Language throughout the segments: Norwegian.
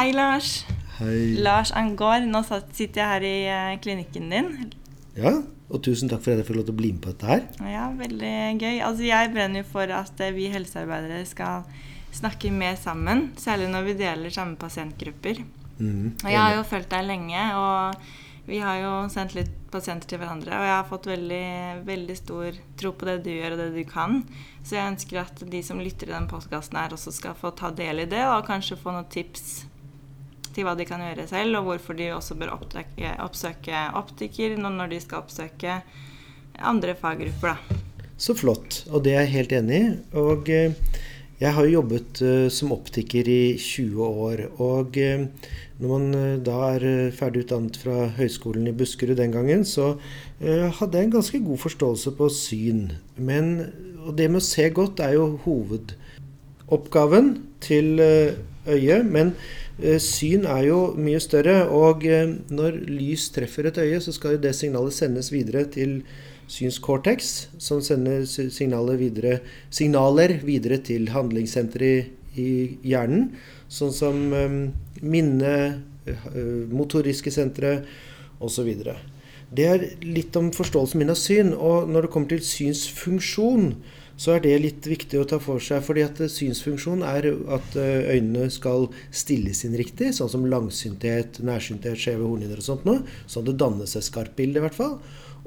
hei, Lars. Hei. Lars Angård, nå sitter jeg her i eh, klinikken din. Ja, og tusen takk for at jeg får lov til å bli med på dette her. Ja, veldig gøy. Altså, jeg brenner jo for at eh, vi helsearbeidere skal snakke mer sammen. Særlig når vi deler samme pasientgrupper. Mm, Og jeg har jo fulgt deg lenge, og vi har jo sendt litt pasienter til hverandre. Og jeg har fått veldig, veldig stor tro på det du gjør, og det du kan. Så jeg ønsker at de som lytter i den podkasten her, også skal få ta del i det, og kanskje få noen tips til hva de kan gjøre selv, og hvorfor de også bør oppdøke, oppsøke optiker når de skal oppsøke andre faggrupper, da. Så flott. Og det er jeg helt enig i. Og eh, jeg har jo jobbet eh, som optiker i 20 år. Og eh, når man da er ferdig utdannet fra Høgskolen i Buskerud den gangen, så hadde jeg en ganske god forståelse på syn. Men og det med å se godt er jo hovedoppgaven til øyet. Men syn er jo mye større. Og eh, når lys treffer et øye, så skal jo det signalet sendes videre til synscortex, som sender signaler videre, signaler videre til handlingssenteret i, hjernen, sånn som um, minne, motoriske sentre osv. Det er litt om forståelsen min av syn. Og når det kommer til synsfunksjon, så er det litt viktig å ta for seg. fordi at synsfunksjon er at eh, øynene skal stilles inn riktig, sånn som langsynthet, nærsynthet, skjeve hornhinner og sånt noe. Sånn det danner seg skarpt bilde, i hvert fall.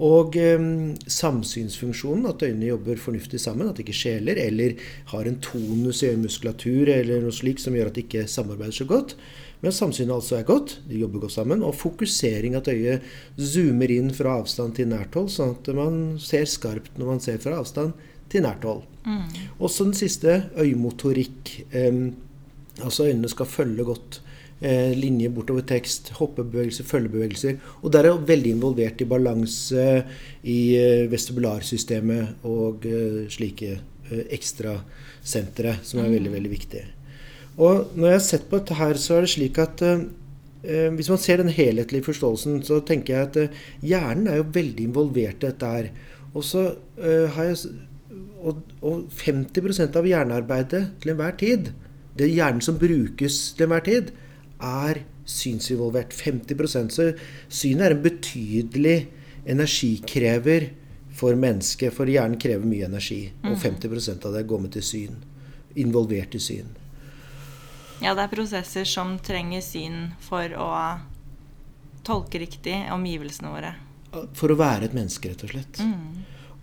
Og eh, samsynsfunksjonen, at øynene jobber fornuftig sammen, at de ikke skjeler, eller har en tonus i øyemuskulatur eller noe slikt som gjør at de ikke samarbeider så godt. Men samsynet altså er godt, de jobber godt sammen. Og fokusering, at øyet zoomer inn fra avstand til nært hold, sånn at man ser skarpt når man ser fra avstand til nært hold. Også den siste, øyemotorikk. Eh, altså øynene skal følge godt eh, linje bortover tekst, hoppebevegelser, følgebevegelser. Og der er jeg veldig involvert i balanse i eh, vestibularsystemet og eh, slike eh, ekstrasentre, som er veldig, veldig viktig. Og når jeg har sett på dette her, så er det slik at eh, hvis man ser den helhetlige forståelsen, så tenker jeg at hjernen er jo veldig involvert i dette her. Og så har jeg og, og 50% av hjernearbeidet til enhver tid, det er hjernen som brukes til enhver tid, er synsinvolvert. 50 Så synet er en betydelig energikrever for mennesket. For hjernen krever mye energi. Og 50% av det går med til syn. Involvert i syn. Ja, det er prosesser som trenger syn for å tolke riktig omgivelsene våre. For å være et menneske, rett og slett.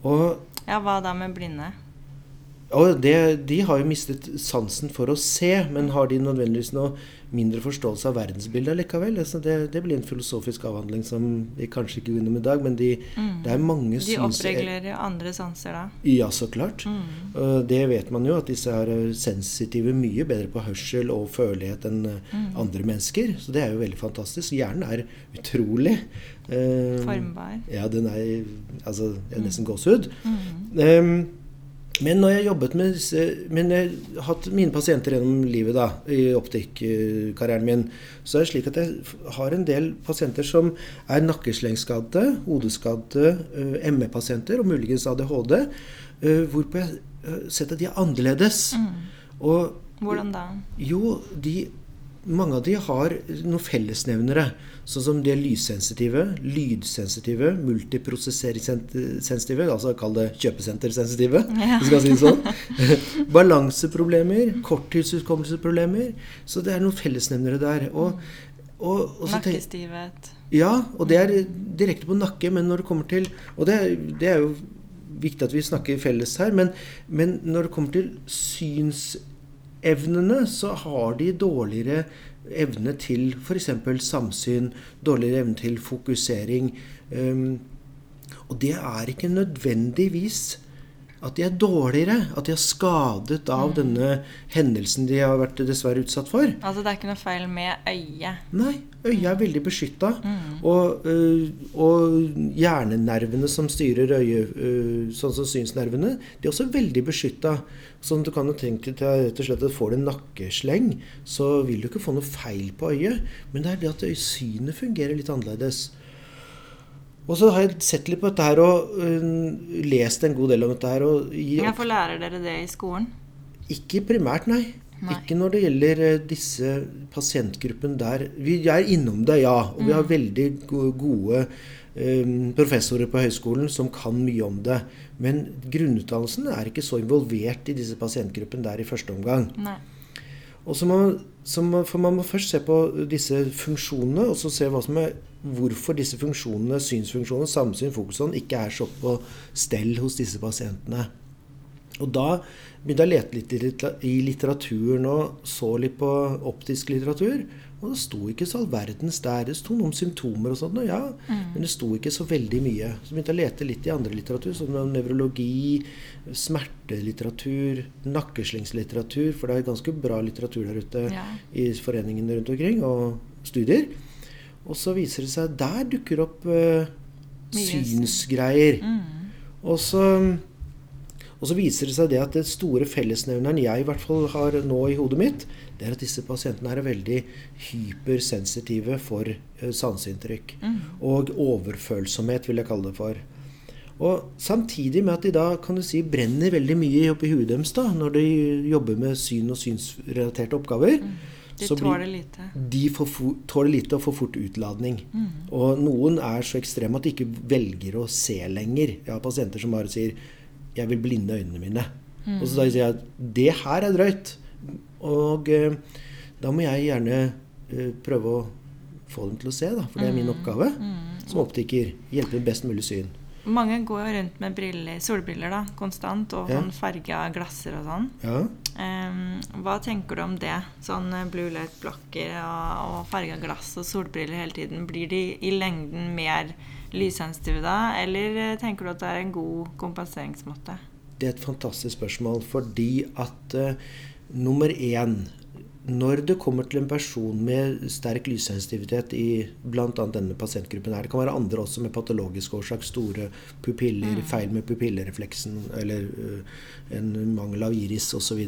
Og Ja, hva da med blinde? Og det, de har jo mistet sansen for å se, men har de nødvendigvis noe mindre forståelse av verdensbildet likevel? Altså det, det blir en filosofisk avhandling som vi kanskje ikke går innom i dag, men de, det er mange De oppregler jo andre sanser da. Ja, så klart. Og Det vet man jo, at disse er eh, sensitive mye bedre på hørsel og følelighet enn mm. andre mennesker. Så det er jo veldig fantastisk. Hjernen er utrolig eh, Formbar. Ja, den er altså, jeg er nesten gåsehud. Em, men når jeg jobbet med disse Men jeg har hatt mine pasienter gjennom livet da, i optikkarrieren min, så er det slik at jeg har en del pasienter som er nakkeslengskadde, hodeskadde, eh, ME-pasienter og muligens ADHD, eh, hvorpå jeg har sett at de er annerledes. Og Hvordan da? jo, de, mange av de har noen fellesnevnere. Sånn som de er lyssensitive, lydsensitive, multiprosesseringssensitive, altså kall det kjøpesentersensitive, hvis vi skal si det sånn. Balanseproblemer, korttidshukommelsesproblemer. Så det er noen fellesnevnere der. Og, og, og så Nakkestivhet. ja, og det er direkte på nakke, men når det kommer til Og det, det er jo viktig at vi snakker felles her, men, men når det kommer til synsevnene, så har de dårligere evne til f.eks. samsyn, dårligere evne til fokusering. Um, og det er ikke nødvendigvis at de er dårligere, at de er skadet av denne hendelsen de har vært dessverre utsatt for. Altså det er ikke noe feil med øyet. Nei, øyet er veldig beskytta. Og, øh, og hjernenervene som styrer øyet, øh, sånn som synsnervene, de er også veldig beskytta. Sånn du kan jo tenke til rett og slett at får du en nakkesleng, så vil du ikke få noe feil på øyet. Men det er det at synet fungerer litt annerledes. Og så har jeg sett litt på dette her og uh, lest en god del om dette her. Og i, Hvorfor lærer dere det i skolen? ikke primært, nei. Nei. Ikke når det gjelder eh, disse pasientgruppene der. Vi er innom det, ja. Og vi har veldig gode um, professorer på høyskolen som kan mye om det. Men grunnutdannelsen er ikke så involvert i disse pasientgruppene der i første omgang. Nei. Og så må, så må, for Man må først se på disse funksjonene, og så se er, hvorfor disse funksjonene, synsfunksjonene, samsyn, fokusånd, ikke er så på stell hos disse pasientene. Og da begynte jeg å lete litt i litteraturen og så litt på optisk litteratur. Og det sto ikke så all verdens der. Det sto noen symptomer og sånn, ja, men det sto ikke så veldig mye. Så begynte jeg å lete litt i andre litteratur, som nevrologi, smertelitteratur, nakkeslingslitteratur, for det er ganske bra litteratur der ute Ja. i foreningene rundt omkring, og studier. Og så viser det seg der dukker opp uh, synsgreier. Mm. Og så, og så viser det seg det at det store fellesnevneren jeg i hvert fall har nå i hodet mitt, det er at disse pasientene er veldig hypersensitive for eh, sanseinntrykk. Mm. Og overfølsomhet, vil jeg kalle det for. Og samtidig med at de da kan du si, brenner veldig mye oppi huet deres da, når de jobber med syn og synsrelaterte oppgaver. De så tåler lite. de for, tåler lite og får fort utladning. Mm. Og noen er så ekstreme at de ikke velger å se lenger. Jeg har pasienter som bare sier 'jeg vil blinde øynene mine'. Mm. Og så da sier jeg at 'det her er drøyt'. Og eh, da må jeg gjerne eh, prøve å få dem til å se, da. For det er min oppgave Mm. som optiker. Hjelpe med best mulig syn. Mange går jo rundt med briller, solbriller da, konstant, og Ja. sånn farga glasser og sånn. Ja. Um, hva tenker du om det? Sånn eh, blue light-blokker og, og farga glass og solbriller hele tiden. Blir de i lengden mer lyssensitive da, eller eh, tenker du at det er en god kompenseringsmåte? Det er et fantastisk spørsmål fordi at uh, nummer én Når det kommer til en person med sterk lyssensitivitet i bl.a. denne pasientgruppen her, det kan være andre også med patologisk årsak, store pupiller, feil med pupillerefleksen eller uh, en mangel av iris osv.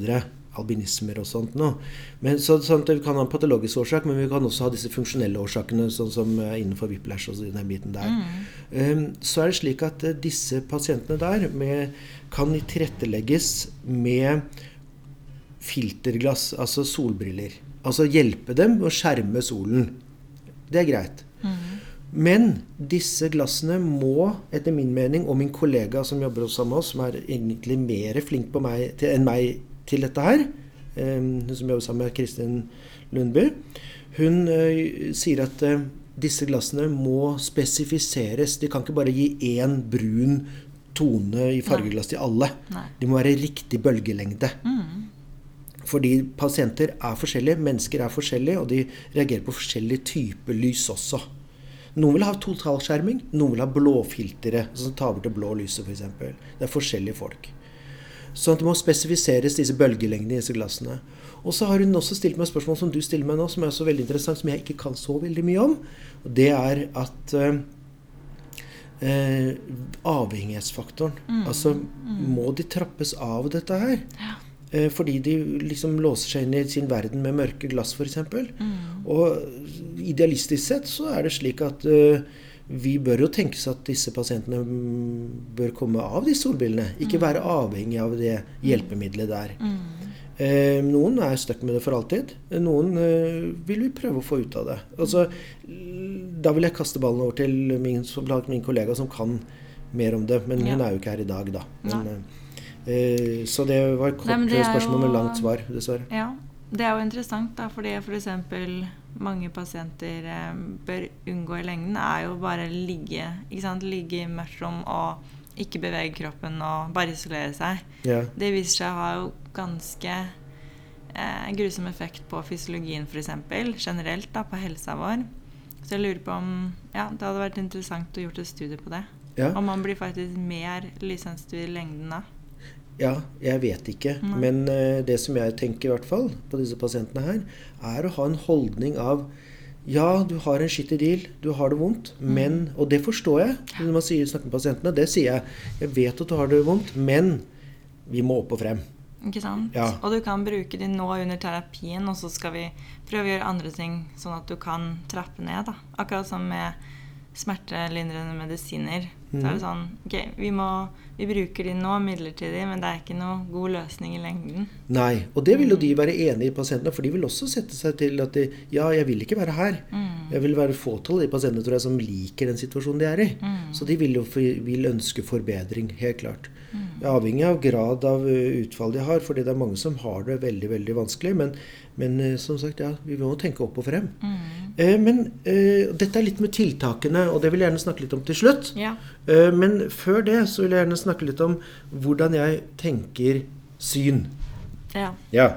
Albinismer og sånt noe. Men, så, sånn vi kan ha en patologisk årsak, men vi kan også ha disse funksjonelle årsakene, sånn som eh, innenfor whiplash og den biten der. Um, så er det slik at eh, disse pasientene der med, kan tilrettelegges med filterglass, altså solbriller. Altså hjelpe dem å skjerme solen. Det er greit. Men disse glassene må, etter min mening, og min kollega som jobber sammen med oss, som er egentlig mer flink på meg, til, enn meg til dette her, eh, hun som jobber sammen med Kristin Lundby, hun eh, sier at eh, disse glassene må spesifiseres. De kan ikke bare gi én brun tone i fargeglass til alle. Nei. De må være riktig bølgelengde. Mm. Fordi pasienter er forskjellige, mennesker er forskjellige, og de reagerer på forskjellige typer lys også. Noen vil ha totalskjerming, noen vil ha blåfiltre som tar bort det blå lyset f.eks. Det er forskjellige folk. Så det må spesifiseres disse bølgelengdene i disse glassene. Og så har hun også stilt meg spørsmål som du stiller meg nå, som er så veldig interessant, som jeg ikke kan så veldig mye om. Og det er at eh, eh, avhengighetsfaktoren Altså, må de trappes av dette her? Ja. Eh, fordi de liksom låser seg inn i sin verden med mørke glass, f.eks. Mm. Og idealistisk sett så er det slik at eh, vi bør jo tenke seg at disse pasientene mm, bør komme av disse solbrillene. Ikke være avhengig av det hjelpemiddelet der. Mm. Eh, noen er stuck med det for alltid. Noen eh, vil vi prøve å få ut av det. Altså, da vil jeg kaste ballen over til min, min kollega som kan mer om det. Men Ja. hun er jo ikke her i dag, da. Men, eh, eh, så det var et kort Nei, spørsmål med langt svar, dessverre. Ja, det er jo interessant, da, fordi f.eks. mange pasienter eh, bør unngå i lengden, er jo bare ligge ikke sant? Ligge i mørkt og ikke bevege kroppen og bare isolere seg. Yeah. Det viser seg å ha jo ganske eh, grusom effekt på fysiologien f.eks. Generelt da, på helsa vår. Så jeg lurer på om ja, det hadde vært interessant å gjort et studie på det. Yeah. Om man blir faktisk mer lyssensitiv i lengden da. Ja, jeg vet ikke. Nei. Men eh, det som jeg tenker i hvert fall på disse pasientene her, er å ha en holdning av ja, du har en skittig deal, du har det vondt, Mm. men Og det forstår jeg når man sier, snakker med pasientene. Det sier jeg. Jeg vet at du har det vondt, men vi må opp og frem. Ikke sant? Ja. Og du kan bruke de nå under terapien, og så skal vi prøve å gjøre andre ting, sånn at du kan trappe ned. da. Akkurat som med smertelindrende medisiner. Så er det sånn Ok, vi, må, vi bruker de nå midlertidig, men det er ikke noe god løsning i lengden. Nei. Og det vil jo de være enig i, pasientene, for de vil også sette seg til at de, ja, jeg vil ikke være her. Mm. Jeg vil være fåtall av de pasientene tror jeg, som liker den situasjonen de er i. Mm. Så de vil jo vil ønske forbedring, helt klart. Mm. Avhengig av grad av ø, utfall de har, fordi det er mange som har det veldig veldig vanskelig. Men, men som sagt, ja, vi må tenke opp og frem. Mm. Eh, Men eh, dette er litt med tiltakene, og det vil jeg gjerne snakke litt om til slutt. Ja. Eh, Men før det så vil jeg gjerne snakke litt om hvordan jeg tenker syn. ja. Ja.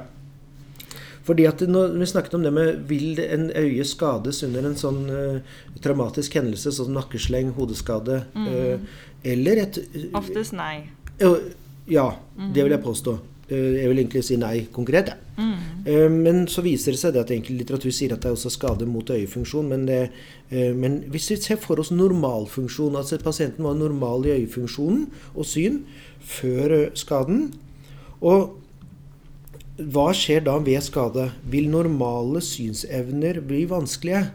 Fordi at når vi snakket om det med Vil en øye skades under en sånn uh, traumatisk hendelse, sånn nakkesleng, hodeskade, eh, eller et Oftest nei. Eh, Ja, det vil jeg påstå. Eh, jeg vil egentlig si nei konkret. jeg. Mm. Eh, Men så viser det seg at enkel litteratur sier at det er også skade mot øyefunksjon. Men, det, men hvis vi ser for oss normalfunksjon, altså at pasienten var normal i øyefunksjonen og syn før skaden Og hva skjer da ved skade? Vil normale synsevner bli vanskelige?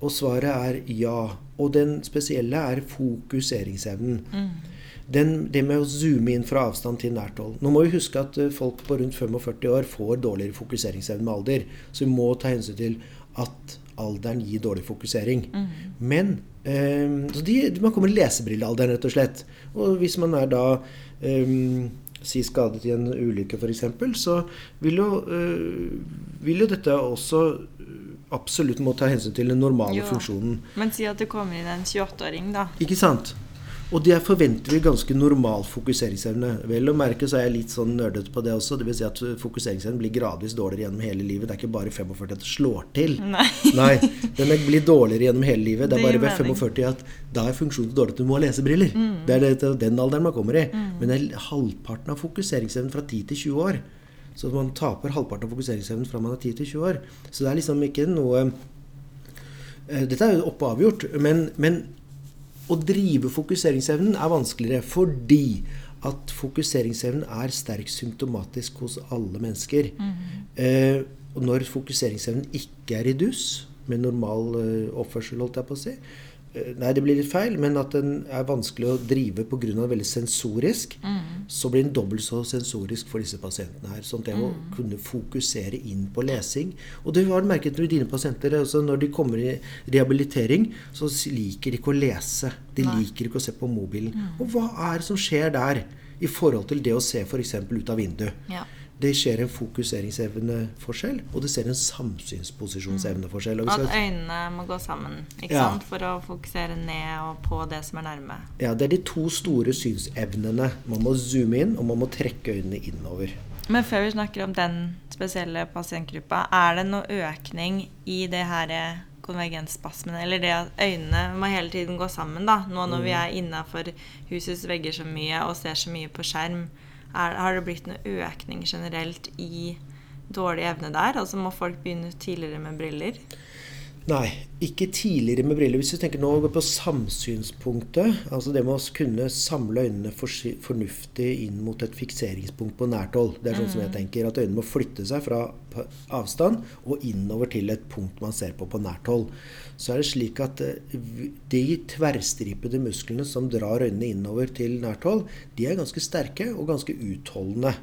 Og svaret er ja. Og den spesielle er fokuseringsevnen. Den, det med å zoome inn fra avstand til nært hold. Nå må vi huske at eh, folk på rundt 45 år får dårligere fokuseringsevne med alder. Så vi må ta hensyn til at alderen gir dårlig fokusering. Men um, så de, man kommer i lesebrillealderen, rett og slett. Og hvis man er da um, si skadet i en ulykke f.eks., så vil jo, uh, vil jo dette også absolutt må ta hensyn til den normale Jo. funksjonen. Men si at det kommer inn en 28-åring, da. Ikke sant? Og der forventer vi ganske normal fokuseringsevne. Vel å merke så er jeg litt sånn nerdete på det også. Det vil si at fokuseringsevnen blir gradvis dårligere gjennom hele livet. Det er ikke bare 45 at det slår til. Nei. Nei, den blir dårligere gjennom hele livet. Det er bare ved 45 at da er funksjonen så dårlig at du må ha lesebriller. Det er det, det den alderen man kommer i. Men det er halvparten av fokuseringsevnen fra 10 til 20 år. Så man taper halvparten av fokuseringsevnen fra man er 10 til 20 år. Så det er liksom ikke noe eh, Dette er jo oppe og avgjort, men, men å drive fokuseringsevnen er vanskeligere fordi at fokuseringsevnen er sterkt symptomatisk hos alle mennesker. Eh, og når fokuseringsevnen ikke er i dus, med normal eh, oppførsel, holdt jeg på å si eh, Nei, det blir litt feil, men at den er vanskelig å drive pga. veldig sensorisk, så blir den dobbelt så sensorisk for disse pasientene her. Sånn at det mm. kunne fokusere inn på lesing Og det har du merket med dine pasienter. Altså når de kommer i rehabilitering, så liker de ikke å lese. De Nei. liker ikke å se på mobilen. Og hva er det som skjer der i forhold til det å se f.eks. ut av vinduet? Ja. Det skjer en fokuseringsevneforskjell, og det skjer en samsynsposisjonsevneforskjell. At øynene må gå sammen Ja. sant? for å fokusere ned og på det som er nærme. ja, det er de to store synsevnene. Man må zoome inn, og man må trekke øynene innover. Men før vi snakker om den spesielle pasientgruppa, er det noe økning i det her konvergensspasmene? Eller det at øynene må hele tiden gå sammen, da? Nå når vi er innafor husets vegger så mye og ser så mye på skjerm, er, har det blitt noe økning generelt i dårlig evne der? Altså må folk begynne tidligere med briller? Nei, ikke tidligere med briller. Hvis vi tenker nå på samsynspunktet, altså det med å kunne samle øynene fornuftig inn mot et fikseringspunkt på nært hold. Det er sånn som jeg tenker, at øynene må flytte seg fra avstand og innover til et punkt man ser på på nært hold. Så er det slik at eh, de tverrstripede musklene som drar øynene innover til nært hold, de er ganske sterke og ganske utholdende.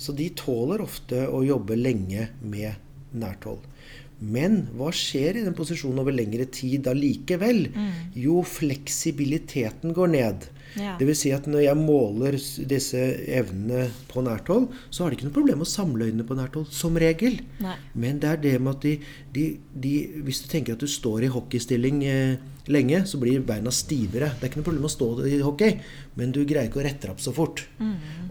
Så de tåler ofte å jobbe lenge med nært hold. Men hva skjer i den posisjonen over lengre tid allikevel? Jo, fleksibiliteten går ned. Ja. Det vil si at når jeg måler disse evnene på nært hold, så har de ikke noe problem med å samle øynene på nært hold, som regel. Nei. Men det er det med at de, de, de Hvis du tenker at du står i hockeystilling eh, lenge, så blir beina stivere. Det er ikke noe problem å stå i hockey, men du greier ikke å rette deg opp så fort.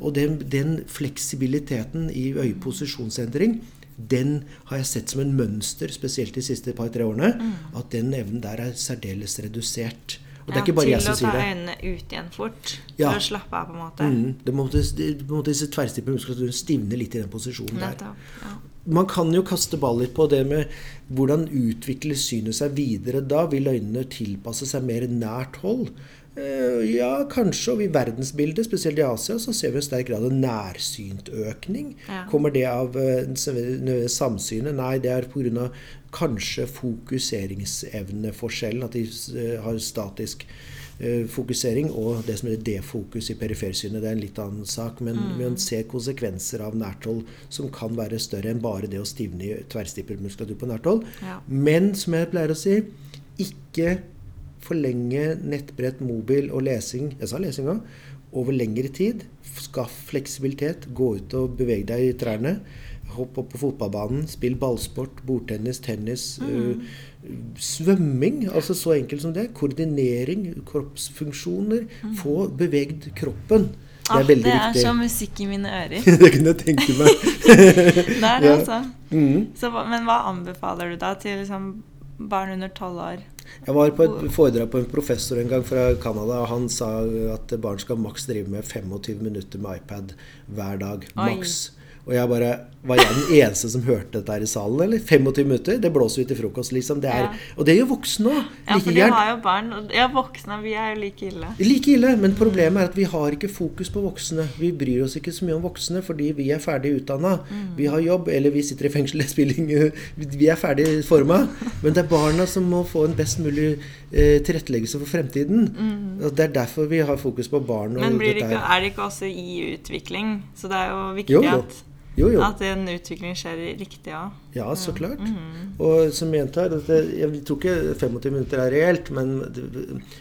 Og den, den fleksibiliteten i øyeposisjonsendring, den har jeg sett som en mønster, spesielt de siste par-tre årene. At den evnen der er særdeles redusert. Og det er ikke bare jeg som sier det. Til å ta øynene ut igjen fort. Ja. For å slappe av, på en måte. Mm, det måtte, det måtte disse tverrstippede muskulaturen stivne litt i den posisjonen der. Ja. Man kan jo kaste baller på det med hvordan utvikler synet seg videre da? Vil øynene tilpasse seg mer nært hold? Eh, ja, kanskje. Og i verdensbildet, spesielt i Asia, så ser vi en sterk grad av nærsyntøkning. Ja. Kommer det av eh, samsynet? Nei, det er pga. kanskje fokuseringsevneforskjellen. At de har statisk eh, fokusering og det som heter defokus i perifersynet. Det er en litt annen sak. Men man ser konsekvenser av nærthold som kan være større enn bare det å stivne i tverrstippermuskulatur på nærthold. Ja. Men som jeg pleier å si, ikke forlenge nettbrett, mobil og lesing jeg sa lesing også, over lengre tid. Skaff fleksibilitet. Gå ut og beveg deg i trærne. Hopp opp på fotballbanen. Spill ballsport, bordtennis, tennis. øh, svømming. Altså så enkelt som det. Koordinering, kroppsfunksjoner. Få bevegd kroppen. Det Ah, er veldig det er viktig. så musikk i mine ører. det kunne jeg tenke meg. Det er det, Ja. altså. Mhm. Så, men hva anbefaler du da til liksom, barn under tolv år? Jeg var på et foredrag på en professor en gang fra Canada. og Han sa at barn skal maks drive med 25 minutter med iPad hver dag. Maks. Og jeg bare Var jeg den eneste som hørte dette her i salen, eller? 25 minutter? Det blåser ut til frokost, liksom. Det er, Ja. Og det gjør voksne òg. Ja, like for de har jo barn. Ja, voksne. Vi er jo like ille. Like ille, men problemet er at vi har ikke fokus på voksne. Vi bryr oss ikke så mye om voksne fordi vi er ferdig utdanna. Mm. Vi har jobb, eller vi sitter i fengsel, ingen Vi er ferdig forma. Men det er barna som må få en best mulig eh, tilretteleggelse for fremtiden. Og Det er derfor vi har fokus på barn. Mm. Men blir det ikke, er det ikke også i utvikling? Så det er jo viktig jo. At, Jo, jo. at en utvikling skjer riktig òg. Ja, så klart. Mm. Og som gjentar, jeg tror ikke 25 minutter er reelt, men,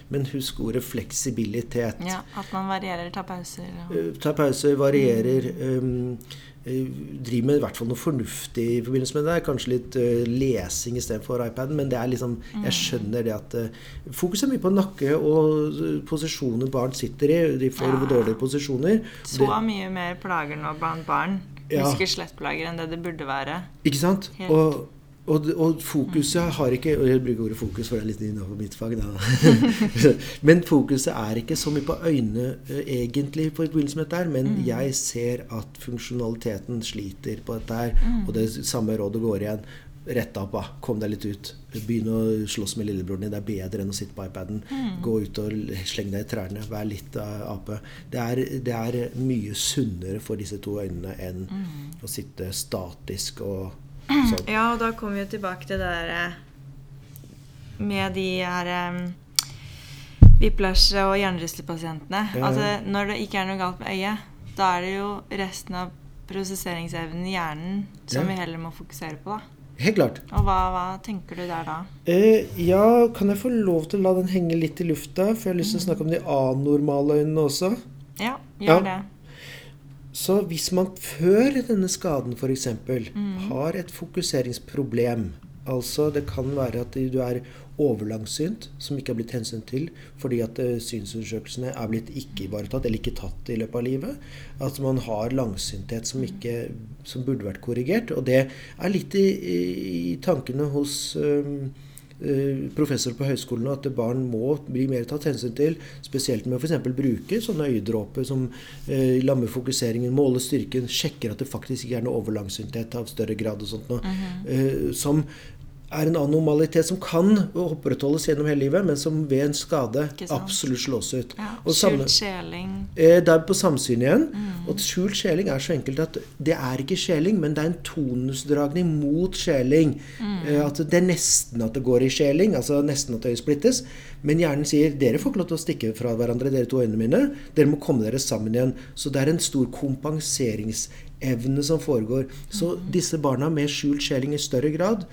men husk ordet fleksibilitet. Ja, at man varierer, tar pauser. Ja. Tar Ta pauser, varierer. Um, eh, driver med i hvert fall noe fornuftig i forbindelse med det. Kanskje litt uh, lesing istedenfor iPaden. Men det er liksom, jeg skjønner det at uh, Fokus er mye på nakke og eh, posisjoner barn sitter i. De får Ja. dårlige posisjoner. så Det- mye mer plager nå blant barn. Ja. Muskel-skjelettplager enn det det burde være. Ikke sant? Og, og, og fokuset har ikke Og jeg bruker ordet fokus, for det er litt innover mitt fag. Da. men fokuset er ikke så mye på øynene egentlig på forbindelse med dette her, men jeg ser at funksjonaliteten sliter på dette her. Og det samme rådet går igjen. Rett opp, da. Kom deg litt ut. Begynn å slåss med lillebroren din. Det er bedre enn å sitte på iPaden. Gå ut og sleng deg i trærne. Vær litt ape. Det er, det er mye sunnere for disse to øynene enn å sitte statisk og sånn. Ja, og da kommer vi tilbake til det derre med de her um, whiplash- og hjernerystelsespasientene. Ja, ja. Altså, når det ikke er noe galt med øyet, da er det jo resten av prosesseringsevnen i hjernen som Ja. vi heller må fokusere på. da. Helt klart. Og hva, hva tenker du der da? Eh, ja, kan jeg få lov til å la den henge litt i lufta? For jeg har lyst til å snakke om de anormale øynene også. Ja, Ja. gjør det. Så hvis man før denne skaden f.eks. Mm. har et fokuseringsproblem Altså det kan være at du er overlangsynt, som ikke er blitt hensyn til fordi at eh, synsundersøkelsene er blitt ikke ivaretatt eller ikke tatt i løpet av livet. At man har langsynthet som, ikke, som burde vært korrigert. Og det er litt i, i, tankene hos um, eh, professor på høyskolen at barn må bli mer tatt hensyn til, spesielt med å f.eks. bruke sånne øyedråper som eh, lammer fokuseringen, måler styrken, sjekker at det faktisk ikke er noe overlangsynthet av større grad og sånt noe, eh, som er en anomalitet som kan opprettholdes gjennom hele livet, men som ved en skade absolutt slås ut. Ja, Og Skjult skjeling. Eh, Det er på samsyn igjen. Og skjult skjeling er så enkelt at det er ikke skjeling, men det er en tonusdragning mot skjeling. Eh, At det er nesten at det går i skjeling, altså nesten at øyet splittes. Men hjernen sier dere får ikke lov til å stikke fra hverandre, dere to øynene mine. Dere må komme dere sammen igjen. Så det er en stor kompenseringsevne som foregår. Så disse barna med skjult skjeling i større grad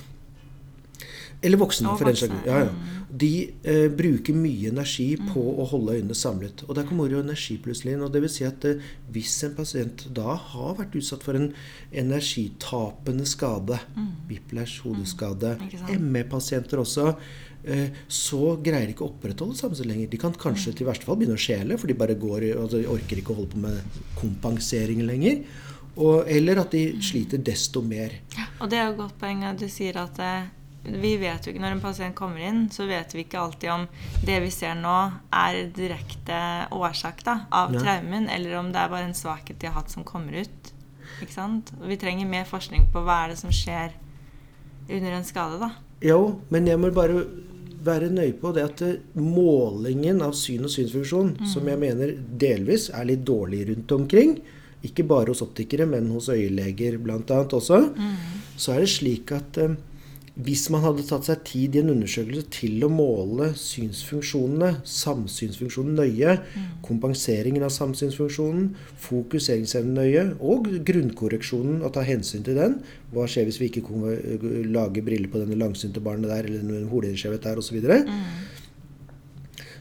eller voksne, for den saks. Ja, ja. De eh, bruker mye energi på å holde øynene samlet. Og der kommer ordet energi plutselig inn. og det vil si at eh, Hvis en pasient da har vært utsatt for en energitapende skade, whiplash, hodeskade, mm. ME-pasienter også, eh, så greier de ikke å opprettholde samsyn lenger. De kan kanskje til verste fall begynne å skjele, for de bare går, altså, de orker ikke å holde på med kompensering lenger. Og, eller at de sliter desto mer. Og det er jo et godt poeng at du sier at eh, vi vet jo ikke Når en pasient kommer inn, så vet vi ikke alltid om det vi ser nå, er direkte årsak da, av ja. traumen, eller om det er bare en svakhet de har hatt som kommer ut. Ikke sant? Og vi trenger mer forskning på hva er det som skjer under en skade, da. Jo, men jeg må bare være nøye på det at eh, målingen av syn og synsfunksjon, som jeg mener delvis er litt dårlig rundt omkring, ikke bare hos optikere, men hos øyeleger bl.a. også, så er det slik at eh, hvis man hadde tatt seg tid i en undersøkelse til å måle synsfunksjonene, samsynsfunksjonen nøye, kompenseringen av samsynsfunksjonen, fokuseringsevnen nøye, og grunnkorreksjonen, og ta hensyn til den Hva skjer hvis vi ikke konver- lager briller på denne langsynte barnet der, eller noen holeskjevhet der, osv.? Så, Mm.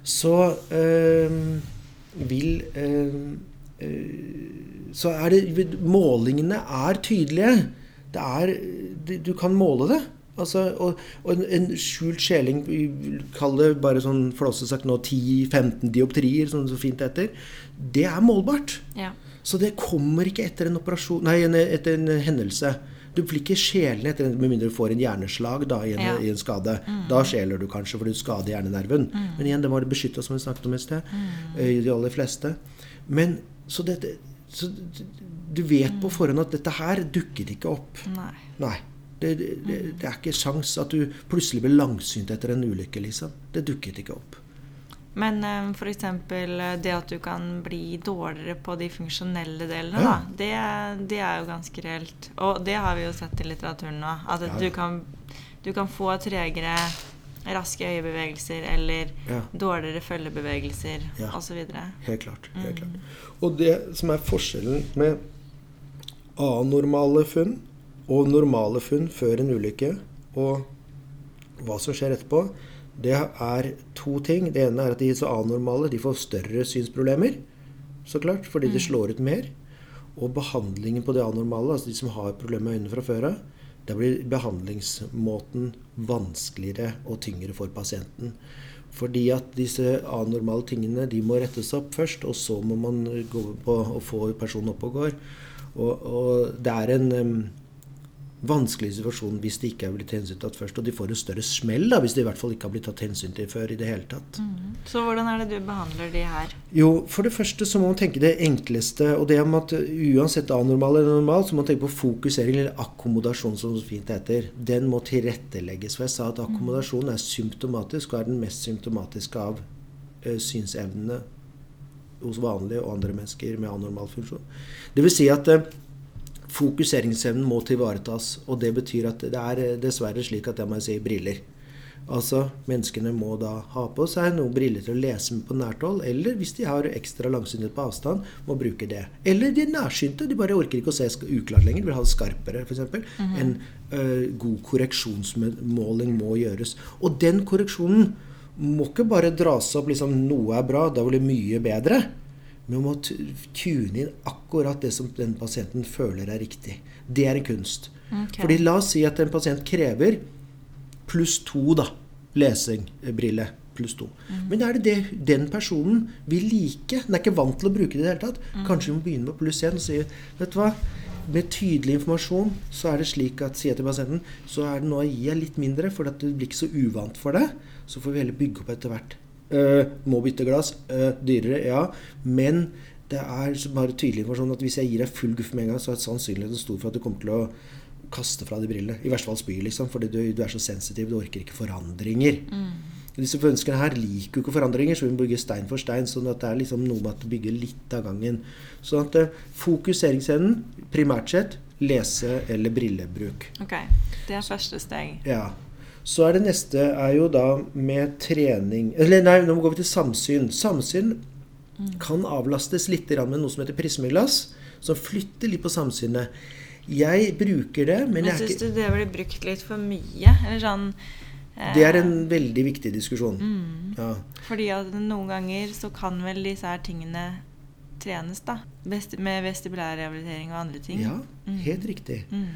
så øh, vil øh, øh, Så er det Målingene er tydelige. Det er Du kan måle det. Altså, og, og en, en skjult skjeling, vi kaller det bare sånn flåsete sagt nå 10-15 dioptrier, som det så fint heter, det er målbart. Ja. Så det kommer ikke etter en operasjon Nei, en, etter en hendelse. Du blir ikke skjelende etter med mindre du får en hjerneslag da, i, en, Ja. i en skade. Da skjeler du kanskje for du skader hjernenerven. Men igjen, det må det beskytte, som vi snakket om i sted. Mm. De aller fleste. Men så dette så Du vet på forhånd at dette her dukker ikke opp. Nei. Nei. Det, det, det, er ikke sjans at du plutselig blir langsynt etter en ulykke, liksom. Det dukket ikke opp. Men um, f.eks. det at du kan bli dårligere på de funksjonelle delene, Ja. da, det, det er jo ganske reelt. Og det har vi jo sett i litteraturen nå. At Ja. du, kan, du kan få tregere raske øyebevegelser eller Ja. dårligere følgebevegelser Ja. osv. Helt klart. Helt klart. Og det som er forskjellen med anormale funn og normale funn før en ulykke, og hva som skjer etterpå, det er to ting. Det ene er at de så anormale de får større synsproblemer, så klart, fordi de slår ut mer. Og behandlingen på det anormale, altså de som har problemer med øynene fra før av, da blir behandlingsmåten vanskeligere og tyngre for pasienten. Fordi at disse anormale tingene de må rettes opp først, og så må man gå på og få personen opp og går. Og, og det er en vanskelig situasjon hvis de ikke er blitt hensyntatt først. Og de får en større smell da, hvis de i hvert fall ikke har blitt tatt hensyn til før i det hele tatt. Så hvordan er det du behandler de her? Jo, for det første så må man tenke det enkleste. Og det om at uansett anormal eller normal, så må man tenke på fokusering eller akkommodasjon, som det fint heter. Den må tilrettelegges. For jeg sa at akkommodasjon er symptomatisk, og er den mest symptomatiske av ø, synsevnene hos vanlige og andre mennesker med anormal funksjon. Det vil si at eh, fokuseringsevnen må tilvaretas. Og det betyr at det er eh, dessverre slik at jeg må si briller. Altså, Menneskene må da ha på seg noen briller til å lese med på nært hold, eller hvis de har ekstra langsynhet på avstand, må bruke det. Eller de nærsynte, de bare orker ikke å se uklart lenger, vil ha det skarpere f.eks. eksempel. En ø, god korreksjonsmåling må gjøres. Og den korreksjonen må ikke bare dras opp liksom noe er bra, da blir det mye bedre. Men man må tune inn akkurat det som den pasienten føler er riktig. Det er en kunst. Okay. Fordi la oss si at en pasient krever pluss to, da. Lesingbrille pluss to. Men er det det den personen vil like? Den er ikke vant til å bruke det i det hele tatt. Kanskje vi må begynne med pluss én og si Vet du hva? Med tydelig informasjon så er det slik at sier jeg til pasienten så er det nå å gi litt mindre, for at du blir ikke så uvant for det. Så får vi heller bygge opp etter hvert. Eh, må bytte glass. eh, dyrere, ja. Men det er bare tydelig informasjon at hvis jeg gir deg full guff med en gang, så er sannsynligheten stor for at du kommer til å kaste fra de brillene. I verste fall spy, liksom. Fordi du, du er så sensitiv. Du orker ikke forandringer. Disse menneskene her liker jo ikke forandringer, så vi må bygge stein for stein. sånn at det er liksom noe med at du bygger litt av gangen. Sånn at eh, fokuseringsevnen, primært sett, lese- eller brillebruk. Ok, Det er første steg. Ja. Så er det neste er jo da med trening Eller nei, nå går vi til samsyn. Samsyn kan avlastes litt med noe som heter prismeglass, som flytter litt på samsynet. Jeg bruker det, men Men jeg er ikke syns du det blir brukt litt for mye? Eller sånn eh, Det er en veldig viktig diskusjon. mm, Ja. Fordi at noen ganger så kan vel disse her tingene trenes, da. med med vestibulærrehabilitering og andre ting. ja, helt riktig. Mm.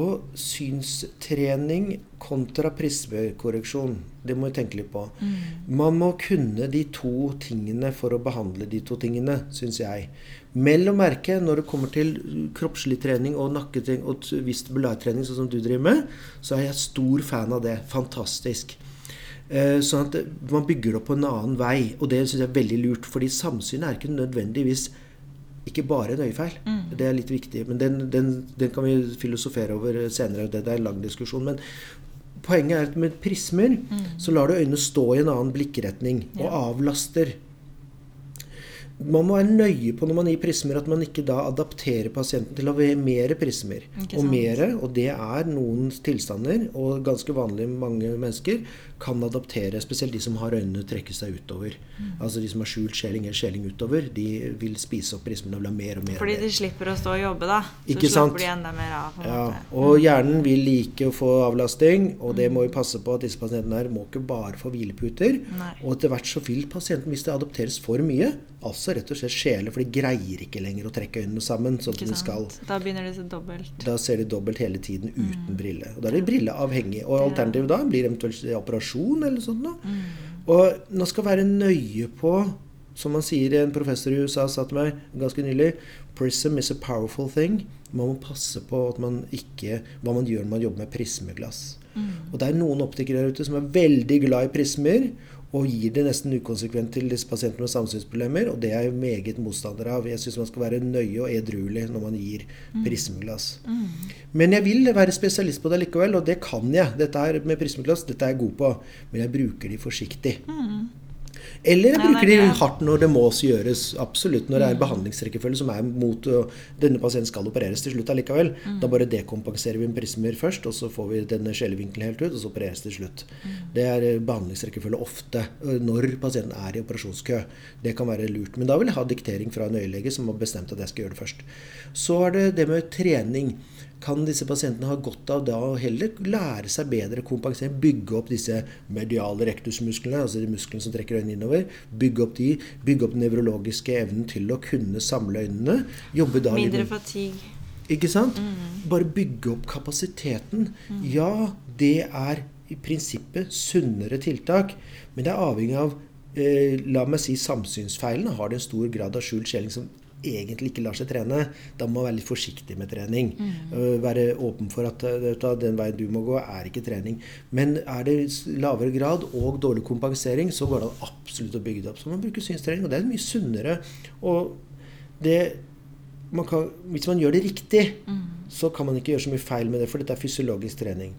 Og synstrening kontra prismekorreksjon, det må vi tenke litt på. Mm. Man må kunne de to tingene for å behandle de to tingene, syns jeg. Mell å merke når det kommer til kroppslig trening og nakketrening og vestibulærtrening, sånn som du driver med, så er jeg stor fan av det. Fantastisk. Eh, Sånn at man bygger det opp på en annen vei, og det syns jeg er veldig lurt. fordi samsynet er ikke nødvendigvis ikke bare en øyefeil. Mm. Det er litt viktig. Men den, den, den kan vi filosofere over senere. Det er en lang diskusjon. Men poenget er at med prismer så lar du øynene stå i en annen blikkretning og Ja. avlaster. Man må være nøye på når man gir prismer, at man ikke da adapterer pasienten til å ha mer prismer. Og mere, og det er noen tilstander, og ganske vanlig mange mennesker, kan adaptere, spesielt de som har øynene trekke seg utover. Mm. Altså de som har skjult skjeling eller skjeling utover, de vil spise opp prismene og vil ha mer og mer. Fordi de slipper å stå og jobbe, da. Så Ikke slapper sant? de enda mer av. Ja, og hjernen vil like å få avlasting, og det må vi passe på at disse pasientene her må ikke bare få hvileputer. Nei. Og etter hvert så vil pasienten, hvis det adopteres for mye, altså rett og slett skjele, for de greier ikke lenger å trekke øynene sammen sånn som de skal. Da begynner de så dobbelt. Da ser de dobbelt hele tiden Mm. uten brille. Og da er de brilleavhengige. Og alternativet da blir eventuelt operasjon eller sånt noe. Mm. Og man skal være nøye på, som man sier en professor i USA sa til meg ganske nylig, prism is a powerful thing. Man må passe på man ikke, hva man gjør når man jobber med prismeglass. Mm. Og det er noen optikere der ute som er veldig glad i prismer, og gir det nesten ukonsekvent til disse pasientene med samsynsproblemer, og det er jeg meget motstander av. Jeg syns man skal være nøye og edruelig når man gir prismeglass. Mm. Men jeg vil være spesialist på det likevel, og det kan jeg. Dette med prismeglass, dette er jeg god på, men jeg bruker de forsiktig. Eller jeg bruker det de hardt når det må gjøres. Absolutt. Når det er en behandlingsrekkefølge som er mot og denne pasienten skal opereres til slutt allikevel. Da bare dekompenserer vi en prismer først, og så får vi denne skjelevinkelen helt ut, og så opereres til slutt. Det er uh, behandlingsrekkefølge ofte uh, når pasienten er i operasjonskø. Det kan være lurt. Men da vil jeg ha diktering fra en øyelege som har bestemt at jeg skal gjøre det først. Så er det det med trening. Kan disse pasientene ha godt av da å heller lære seg bedre å kompensere, bygge opp disse mediale rektusmusklene, altså de musklene som trekker øynene innover, bygge opp de, bygge opp den nevrologiske evnen til å kunne samle øynene, jobbe da litt Mindre med- fatigue. ikke sant? Bare bygge opp kapasiteten. Ja, det er i prinsippet sunnere tiltak, men det er avhengig av eh, La meg si samsynsfeilene har det en stor grad av skjult skjeling som egentlig ikke lar seg trene. Da må man være litt forsiktig med trening. Mm. være åpen for at du den veien du må gå, er ikke trening. Men er det lavere grad og dårlig kompensering, så går det absolutt å bygge det opp. Så man bruker synstrening, og det er mye sunnere. Og det man kan, hvis man gjør det riktig, så kan man ikke gjøre så mye feil med det, for dette er fysiologisk trening.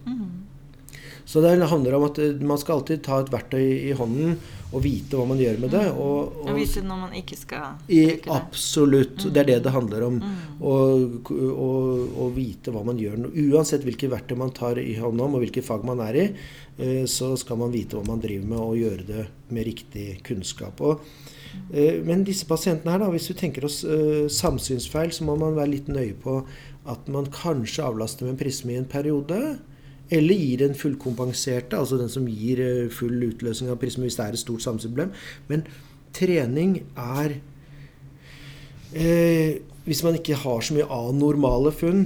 Så det handler om at eh, man skal alltid ta et verktøy i hånden og vite hva man gjør med det. Og, Og vite når man ikke skal bruke det. absolutt. Det er det det handler om. Å og, og vite hva man gjør. Uansett hvilke verktøy man tar i hånd om, og hvilke fag man er i, eh, så skal man vite hva man driver med, og gjøre det med riktig kunnskap. Og, eh, men disse pasientene her, da, hvis vi tenker oss eh, samsynsfeil, så må man være litt nøye på at man kanskje avlaster med en prisme i en periode. Eller gir den fullkompenserte, altså den som gir eh, full utløsning av prisme hvis det er et stort samfunnsproblem. Men trening er eh, Hvis man ikke har så mye anormale funn,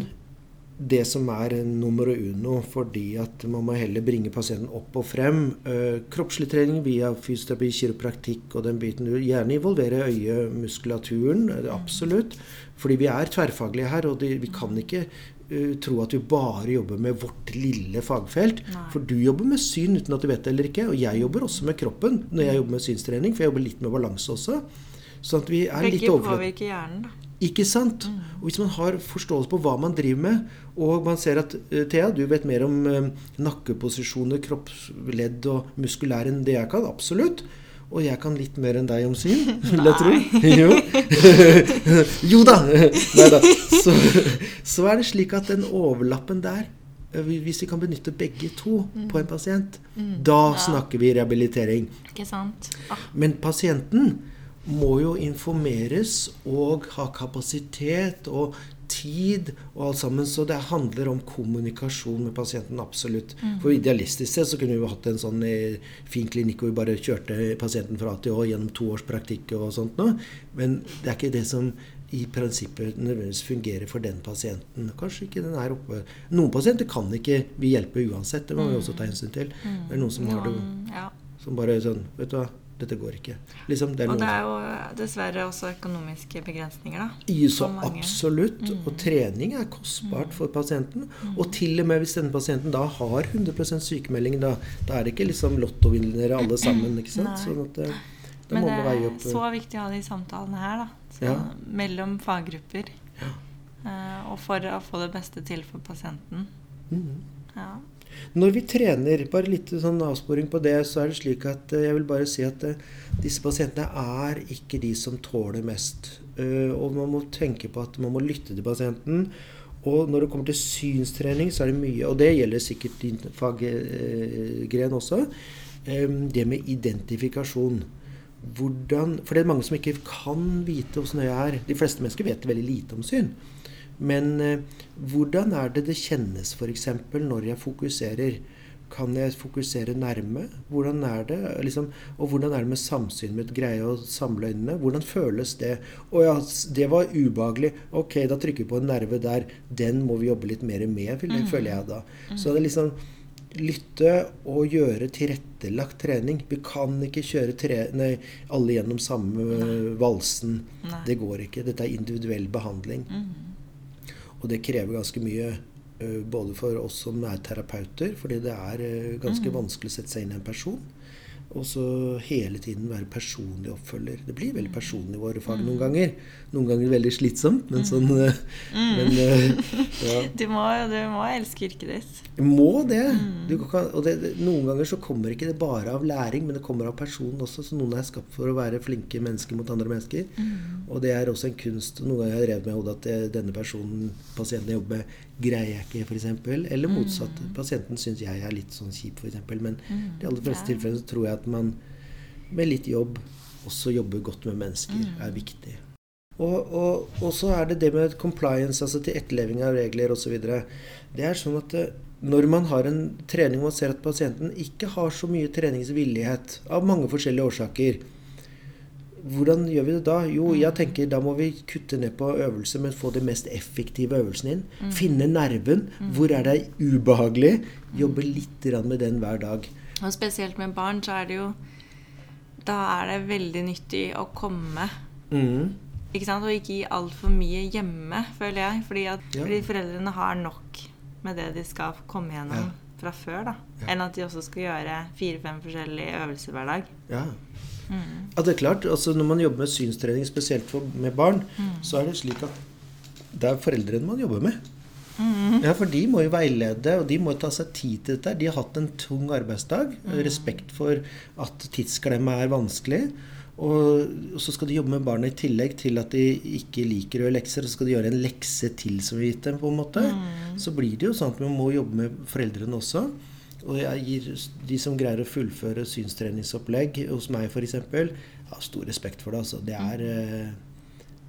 det som er nummer uno, fordi at man må heller bringe pasienten opp og frem. Eh, kroppslig trening via fysioterapi, kiropraktikk og den biten. Gjerne involvere øyemuskulaturen, eh, absolutt. Fordi vi er tverrfaglige her, og vi kan ikke eh, tro at vi bare jobber med vårt lille fagfelt. Nei. For du jobber med syn uten at du vet det eller ikke, og jeg jobber også med kroppen når jeg jobber med synstrening, for jeg jobber litt med balanse også. Sånn at vi er litt Begge påvirker hjernen, da. Ikke sant? Og hvis man har forståelse på hva man driver med, og man ser at uh, Thea, du vet mer om uh, nakkeposisjoner, kroppsledd og muskulær enn det jeg kan. Absolutt. Og jeg kan litt mer enn deg om syn, vil jeg tro. Jo. jo da! Nei da. Så, så er det slik at den overlappen der eh, hvis vi kan benytte begge to på en pasient, da snakker vi rehabilitering. Ikke sant? Ah, Men pasienten må jo informeres og ha kapasitet og tid og alt sammen. Så det handler om kommunikasjon med pasienten, absolutt. For idealistisk sett så kunne vi jo hatt en sånn eh, fin klinikk hvor vi bare kjørte pasienten fra A til Å gjennom to års praktikk og sånt noe. Men det er ikke det som i prinsippet nødvendigvis fungerer for den pasienten. Kanskje ikke den er oppe Noen pasienter kan ikke vi hjelpe uansett. Det må vi også ta hensyn til. Det er noen som har det som bare sånn Vet du hva, dette går ikke. Liksom, det er Og det er jo dessverre også økonomiske begrensninger, da. I så absolutt. Og trening er kostbart for pasienten. Og til og med hvis denne pasienten da har 100 sykemelding, da, da er det ikke liksom lottovinnere alle sammen. ikke sant? Sånn at det, da Men må det man veie er opp eh, så viktig å ha de samtalene her, da. Så, Ja. Mellom faggrupper. Ja. og for å få det beste til for pasienten. Mhm. Ja. Når vi trener, bare litt sånn avsporing på det, så er det slik at eh, jeg vil bare si at eh, disse pasientene er ikke de som tåler mest. Eh, og man må tenke på at man må lytte til pasienten. Og når det kommer til synstrening, så er det mye, og det gjelder sikkert din faggren også, det med identifikasjon. Hvordan, for det er mange som ikke kan vite åssen øyet er. De fleste mennesker vet veldig lite om syn. Men hvordan er det det kjennes f.eks. når jeg fokuserer? Kan jeg fokusere nærme? Hvordan er det? Liksom, og hvordan er det med samsyn? Med greie å samle øynene? Hvordan føles det? Å ja, det var ubehagelig. Ok, da trykker vi på en nerve der. Den må vi jobbe litt mer med, mm. føler jeg da. Mm. Så det er liksom lytte og gjøre tilrettelagt trening. Vi kan ikke kjøre tre, nei, alle gjennom samme nei. valsen. Nei. Det går ikke. Dette er individuell behandling. Mm. Og det krever ganske mye uh, både for oss som er terapeuter, fordi det er uh, ganske mm. vanskelig å sette seg inn i en person. Og så hele tiden være personlig oppfølger. Det blir veldig personlig i våre fag noen mm. ganger. Noen ganger veldig slitsomt, men mm. sånn mm. men, ja. du, må, du, må, elske yrket ditt. Må det. Kan, og det, Noen ganger så kommer ikke det bare av læring, men det kommer av personen også. Så noen er skapt for å være flinke mennesker mot andre mennesker. Og det er også en kunst. Noen ganger har jeg revet med hodet at det, denne personen pasienten jeg jobber med, greier jeg ikke, f.eks. Eller motsatt. Mm. Pasienten syns jeg er litt sånn kjip, f.eks. Men mm. de aller fleste ja. tilfellene så tror jeg at man med litt jobb også jobber godt med mennesker, mm. er viktig. Og, og, og, så er det det med compliance, altså til etterleving av regler osv. Det er sånn at når man har en trening og man ser at pasienten ikke har så mye treningsvillighet av mange forskjellige årsaker, hvordan gjør vi det da? Jo, jeg mm. tenker da må vi kutte ned på øvelse, men få de mest effektive øvelsen inn. Mm. Finne nerven. Mm. Hvor er det ubehagelig? Jobbe litt med den hver dag. Og spesielt med barn så er det jo Da er det veldig nyttig å komme. Mm. Ikke sant? Og ikke gi altfor mye hjemme, føler jeg. Fordi, at, ja. fordi foreldrene har nok med det de skal komme gjennom ja. fra før. da ja. Enn at de også skal gjøre fire-fem forskjellige øvelser hver dag. Ja. Mm. Ja, det er klart. Altså, når man jobber med synstrening, spesielt for, med barn, mm. så er det slik at det er foreldrene man jobber med. Mm. Ja, For de må jo veilede, og de må ta seg tid til dette. De har hatt en tung arbeidsdag. Mm. Respekt for at tidsklemma er vanskelig. Og, så skal de jobbe med barna i tillegg til at de ikke liker å gjøre lekser. Så skal de gjøre en lekse til, som vi gitt dem, på en måte. Mm. Så blir det jo sånn at vi må jobbe med foreldrene også. Og jeg gir de som greier å fullføre synstreningsopplegg hos meg f.eks., har stor respekt for det. Altså. Det er, eh,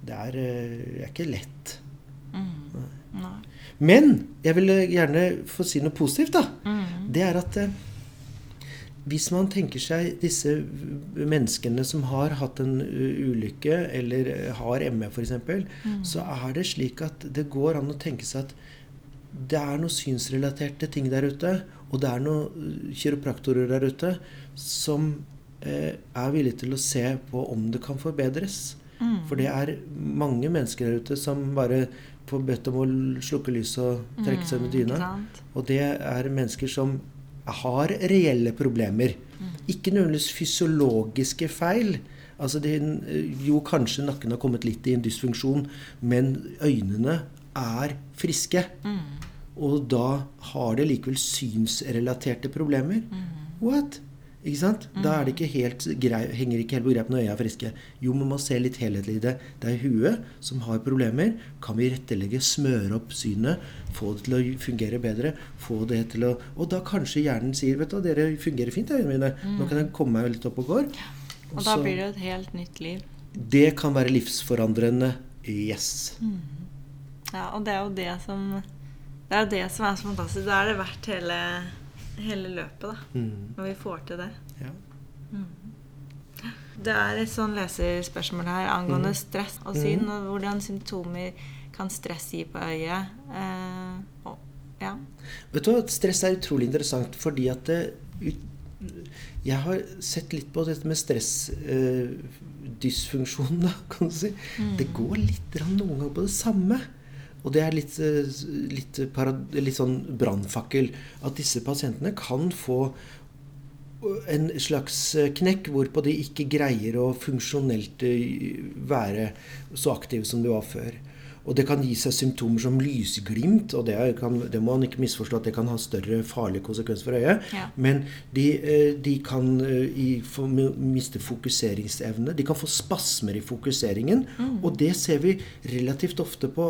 det er, eh, det er ikke lett. Mm. Nei. Men jeg vil gjerne få si noe positivt. da. Mm. Det er at eh, hvis man tenker seg disse menneskene som har hatt en ulykke, eller har ME f.eks., mm. så er det slik at det går an å tenke seg at det er noen synsrelaterte ting der ute, og det er noen uh, kiropraktorer der ute som eh, er villige til å se på om det kan forbedres. Mm. For det er mange mennesker der ute som bare får bedt om å slukke lyset og trekke seg under mm, dyna. og det er mennesker som har reelle problemer. Mm. Ikke nødvendigvis fysiologiske feil. Altså det, jo, kanskje nakken har kommet litt i en dysfunksjon, men øynene er friske. Mm. Og da har det likevel synsrelaterte problemer. Mm. What? Ikke sant? Mm. Da er det ikke helt grei, henger ikke helt på greip når øya er friske. Jo, man må se litt helhetlig i det. Det er huet som har problemer. Kan vi rettelegge, smøre opp synet, få det til å fungere bedre? få det til å... Og da kanskje hjernen sier vet du, dere fungerer fint, øynene mine. Nå kan jeg komme meg litt opp og går. Og, da blir det et helt nytt liv. Det kan være livsforandrende. Yes. Ja, og det er jo det som Det er det som er så fantastisk. Da er det verdt hele, hele løpet, da. Mm. Når vi får til det. Ja. Mm. Det er et sånn leserspørsmål her angående mm. stress og syn. Mm. Og hvordan symptomer kan stress gi på øyet. Eh, og, ja. Vet du hva, Stress er utrolig interessant fordi at det, Jeg har sett litt på dette med stress. Eh, kan du si. Mm. Det går litt noen ganger på det samme. Og det er litt, eh, litt, litt sånn brannfakkel at disse pasientene kan få en slags eh, knekk hvorpå de ikke greier å funksjonelt eh, være så aktive som de var før. Og det kan gi seg symptomer som lysglimt, og det, kan, det må man ikke misforstå at det kan ha større farlige konsekvenser for øyet. Ja. Men de, de kan i, miste fokuseringsevne. De kan få spasmer i fokuseringen. Og det ser vi relativt ofte på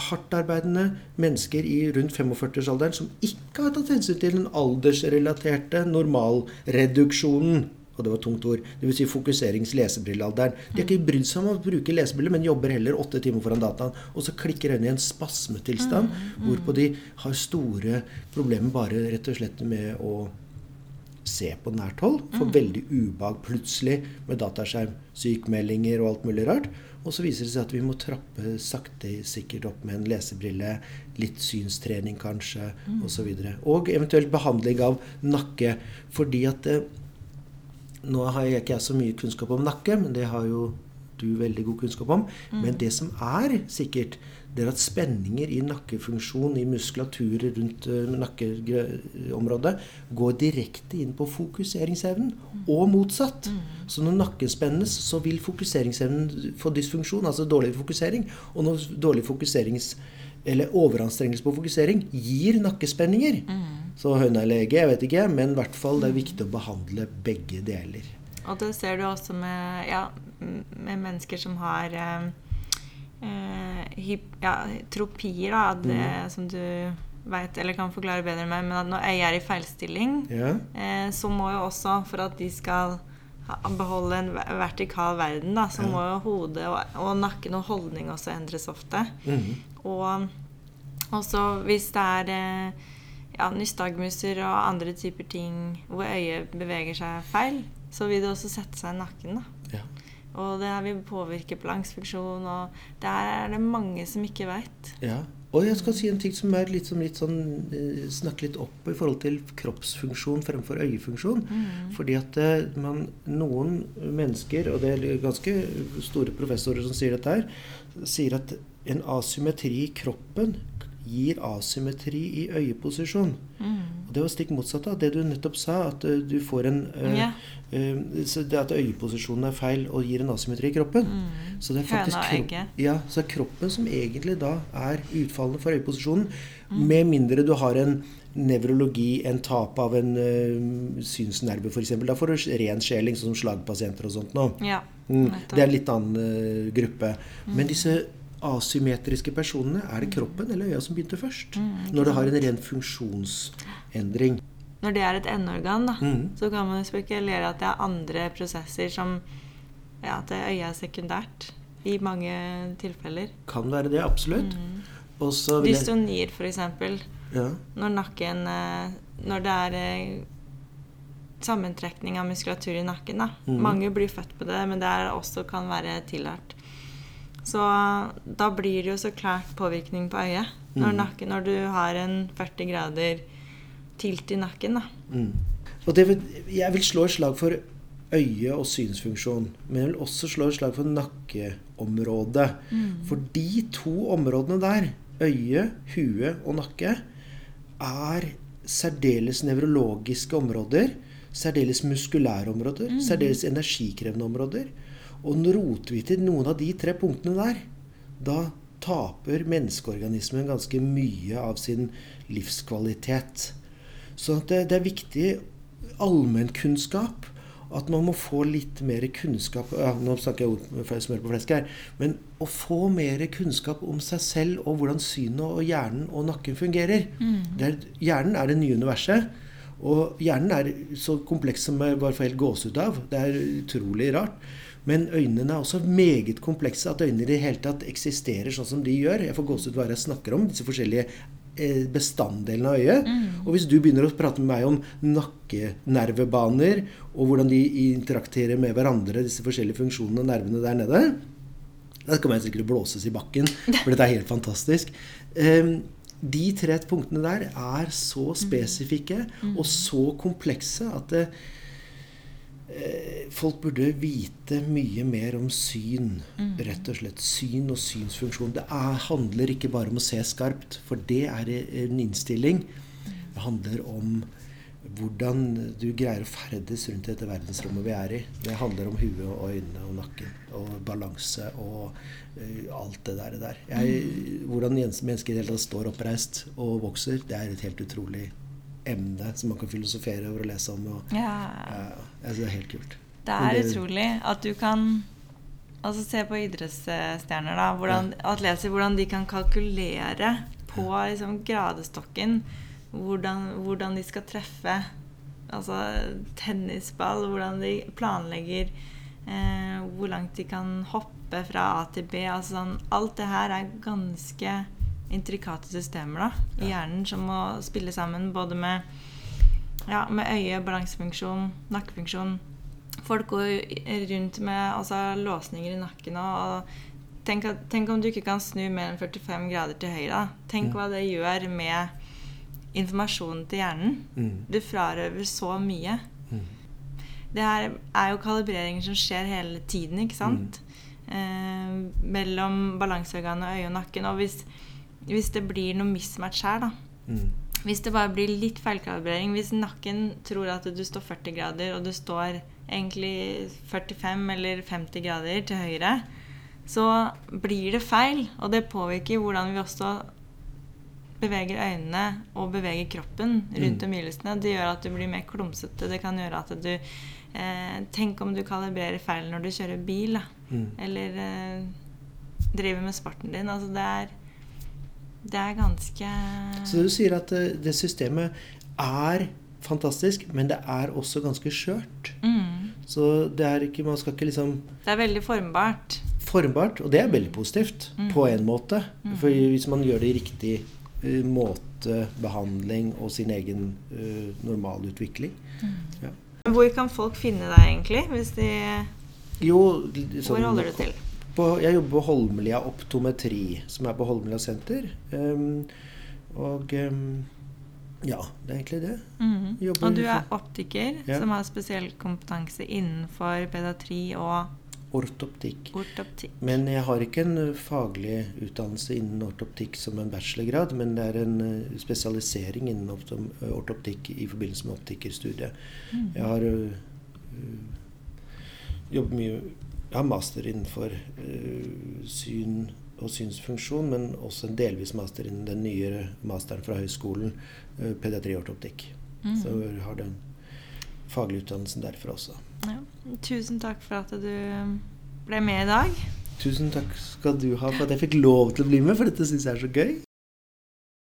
hardtarbeidende mennesker i rundt 45-årsalderen som ikke har tatt hensyn til den aldersrelaterte normalreduksjonen. Og det var tungt ord. Dvs. Si fokuserings-lesebrillealderen. De har ikke brydd seg om å bruke lesebriller, men jobber heller åtte timer foran dataen. Og så klikker øynene i en spasmetilstand, hvorpå de har store problemer bare rett og slett med å se på nært hold. Får veldig ubehag plutselig med dataskjerm, sykemeldinger og alt mulig rart. Og så viser det seg at vi må trappe sakte sikkert opp med en lesebrille, litt synstrening kanskje, osv. Og, så og eventuelt behandling av nakke. Fordi at eh, nå har jeg ikke jeg så mye kunnskap om nakke, men det har jo du veldig god kunnskap om. Men det som er sikkert, det er at spenninger i nakkefunksjon, i muskulaturer rundt uh, nakkeområdet, går direkte inn på fokuseringsevnen, og motsatt. Så når nakken spennes, så vil fokuseringsevnen få dysfunksjon, altså dårlig fokusering. Og når dårlig fokuserings eller overanstrengelse på fokusering gir nakkespenninger. Så høna er lege, jeg vet ikke, men i hvert fall det er viktig å behandle begge deler. Og det ser du også med, ja, med mennesker som har eh, eh, ja, tropier, da, det, som du vet, eller kan forklare bedre enn meg, men at når øyet er i feilstilling, yeah. eh, så må jo også, for at de skal beholde en vertikal verden, da, så Ja. må jo hodet og, og nakken og holdning også endres ofte. Mm. Og også hvis det er eh, ja, nystagmuser og andre typer ting hvor øyet beveger seg feil, så vil det også sette seg i nakken. da. Og det her vil påvirke balansefunksjon, og der er det mange som ikke veit. Ja. Og jeg skal si en ting som er litt, som litt sånn eh, Snakke litt opp i forhold til kroppsfunksjon fremfor øyefunksjon. Fordi at eh, man, noen mennesker, og det er ganske store professorer som sier dette her, sier at en asymmetri i kroppen gir asymmetri i øyeposisjon. Og det var stikk motsatt av det du nettopp sa, at eh, du får en eh, Ja. eh, det At øyeposisjonen er feil og gir en asymmetri i kroppen. Så det er faktisk kropp- ja, så er kroppen som egentlig da er utfallende for øyeposisjonen. Med mindre du har en nevrologi, en tap av en uh, synsnerve f.eks. Da får du ren skjeling, sånn som slagpasienter og sånt nå. Ja, Mm, det er en litt annen eh, gruppe. Men disse asymmetriske personene, er det kroppen eller øya som begynte først? Når det har en ren funksjonsendring. Når det er et endeorgan, da, mm. så kan man spekulere at det er andre prosesser som Ja, at øyet er sekundært i mange tilfeller. Kan være det, absolutt. Mm. Og så vil jeg Dystonier, f.eks. ja. Når nakken eh, Når det er eh, sammentrekning av muskulatur i nakken. Da. Mm. Mange blir født på det, men det er også kan være tillært. Så da blir det jo så klart påvirkning på øyet. Når, Mhm. nakken, når du har en 40 grader tilt i nakken. Da. Mm. Og det vil, jeg vil slå et slag for øye- og synsfunksjon. Men jeg vil også slå et slag for nakkeområdet. For de to områdene der, øye, hue og nakke, er særdeles nevrologiske områder. Særdeles muskulære områder. Særdeles energikrevende områder. Og roter vi til noen av de tre punktene der, da taper menneskeorganismen ganske mye av sin livskvalitet. Så det, det er viktig allmennkunnskap. At man må få litt mer kunnskap ja, Nå snakker jeg om smør på flesk her. Men å få mer kunnskap om seg selv og hvordan synet og hjernen og nakken fungerer. Mm. Der, hjernen er det nye universet. Og hjernen er så kompleks som jeg bare får helt gåsehud av. Det er utrolig rart. Men øynene er også meget komplekse. At øynene i det hele tatt eksisterer sånn som de gjør. Jeg får gåsehud hva jeg snakker om. Disse forskjellige eh, bestanddelene av øyet. Og hvis du begynner å prate med meg om nakkenervebaner, og hvordan de interakterer med hverandre, disse forskjellige funksjonene og nervene der nede, da kan man sikkert blåses i bakken, for dette er helt fantastisk. Um, de tre punktene der er så spesifikke og så komplekse at det, eh, folk burde vite mye mer om syn. Rett og slett. Syn og synsfunksjon. Det er, handler ikke bare om å se skarpt, for det er en innstilling. Det handler om hvordan du greier å ferdes rundt dette verdensrommet vi er i. Det handler om huet og øynene og nakken og balanse og uh, alt det der. der. Jeg, hvordan mennesker i det hele tatt står oppreist og vokser, det er et helt utrolig emne som man kan filosofere over og lese om. Og, Ja. uh, altså, det er helt kult. Det er det- utrolig at du kan Altså Se på idrettsstjerner, da. Hvordan, Atleter. Hvordan de kan kalkulere på liksom, gradestokken hvordan, hvordan de skal treffe altså, tennisball. Hvordan de planlegger eh, hvor langt de kan hoppe fra A til B. Altså, sånn, alt det her er ganske intrikate systemer da, i Ja. hjernen som må spille sammen både med ja, med øye, balansefunksjon, nakkefunksjon. Folk går rundt med altså, låsninger i nakken og, tenk, at, tenk om du ikke kan snu mer enn 45 grader til høyre. Tenk Mm. hva det gjør med informasjonen til hjernen. Mm. Du frarøver så mye. Mm. Det her er jo kalibreringer som skjer hele tiden, ikke sant? Eh, mellom balanseorganet, øye og nakken. Og hvis, hvis det blir noe mismatch her, da, Mm. Hvis det bare blir litt feilkalibrering, hvis nakken tror at du står 40 grader, og du står egentlig 45 eller 50 grader til høyre, så blir det feil. Og det påvirker hvordan vi også beveger øynene og beveger kroppen rundt Mm. omgivelsene. Det gjør at du blir mer klumsete. Det kan gjøre at du eh, Tenk om du kalibrerer feil når du kjører bil, da. Mm. Eller eh, driver med sporten din. Altså det er Det er ganske Så du sier at eh, det systemet er fantastisk, men det er også ganske skjørt. mm. Så det er ikke, man skal ikke liksom Det er veldig formbart. Formbart, og det er veldig positivt Mm. på en måte. Mm. For hvis man gjør det i riktig eh, måte, behandling og sin egen uh, normalutvikling. Ja. Hvor kan folk finne deg egentlig? Hvis de, Jo, hvor sånn- holder du til? På, jeg jobber på Holmlia Optometri, som er på Holmlia senter. Um, og um, ja, det er egentlig det. Mm Og du er optiker Ja. som har spesiell kompetanse innenfor pediatri og Ortoptikk. ortoptikk. Men jeg har ikke en eh, faglig utdannelse innen ortoptikk som en bachelorgrad, men det er en eh, spesialisering innen eh, ortoptikk i forbindelse med optikerstudiet. Mm. Jeg har øh, jobbet mye Jeg har master innenfor øh, syn og synsfunksjon, men også en delvis master innen den nyere masteren fra høyskolen, uh, pediatri og ortoptikk. Mhm. Så jeg har den faglige utdannelsen derfra også. Ja. Tusen takk for at du ble med i dag. Tusen takk skal du ha for at jeg fikk lov til å bli med, for dette syns jeg er så gøy.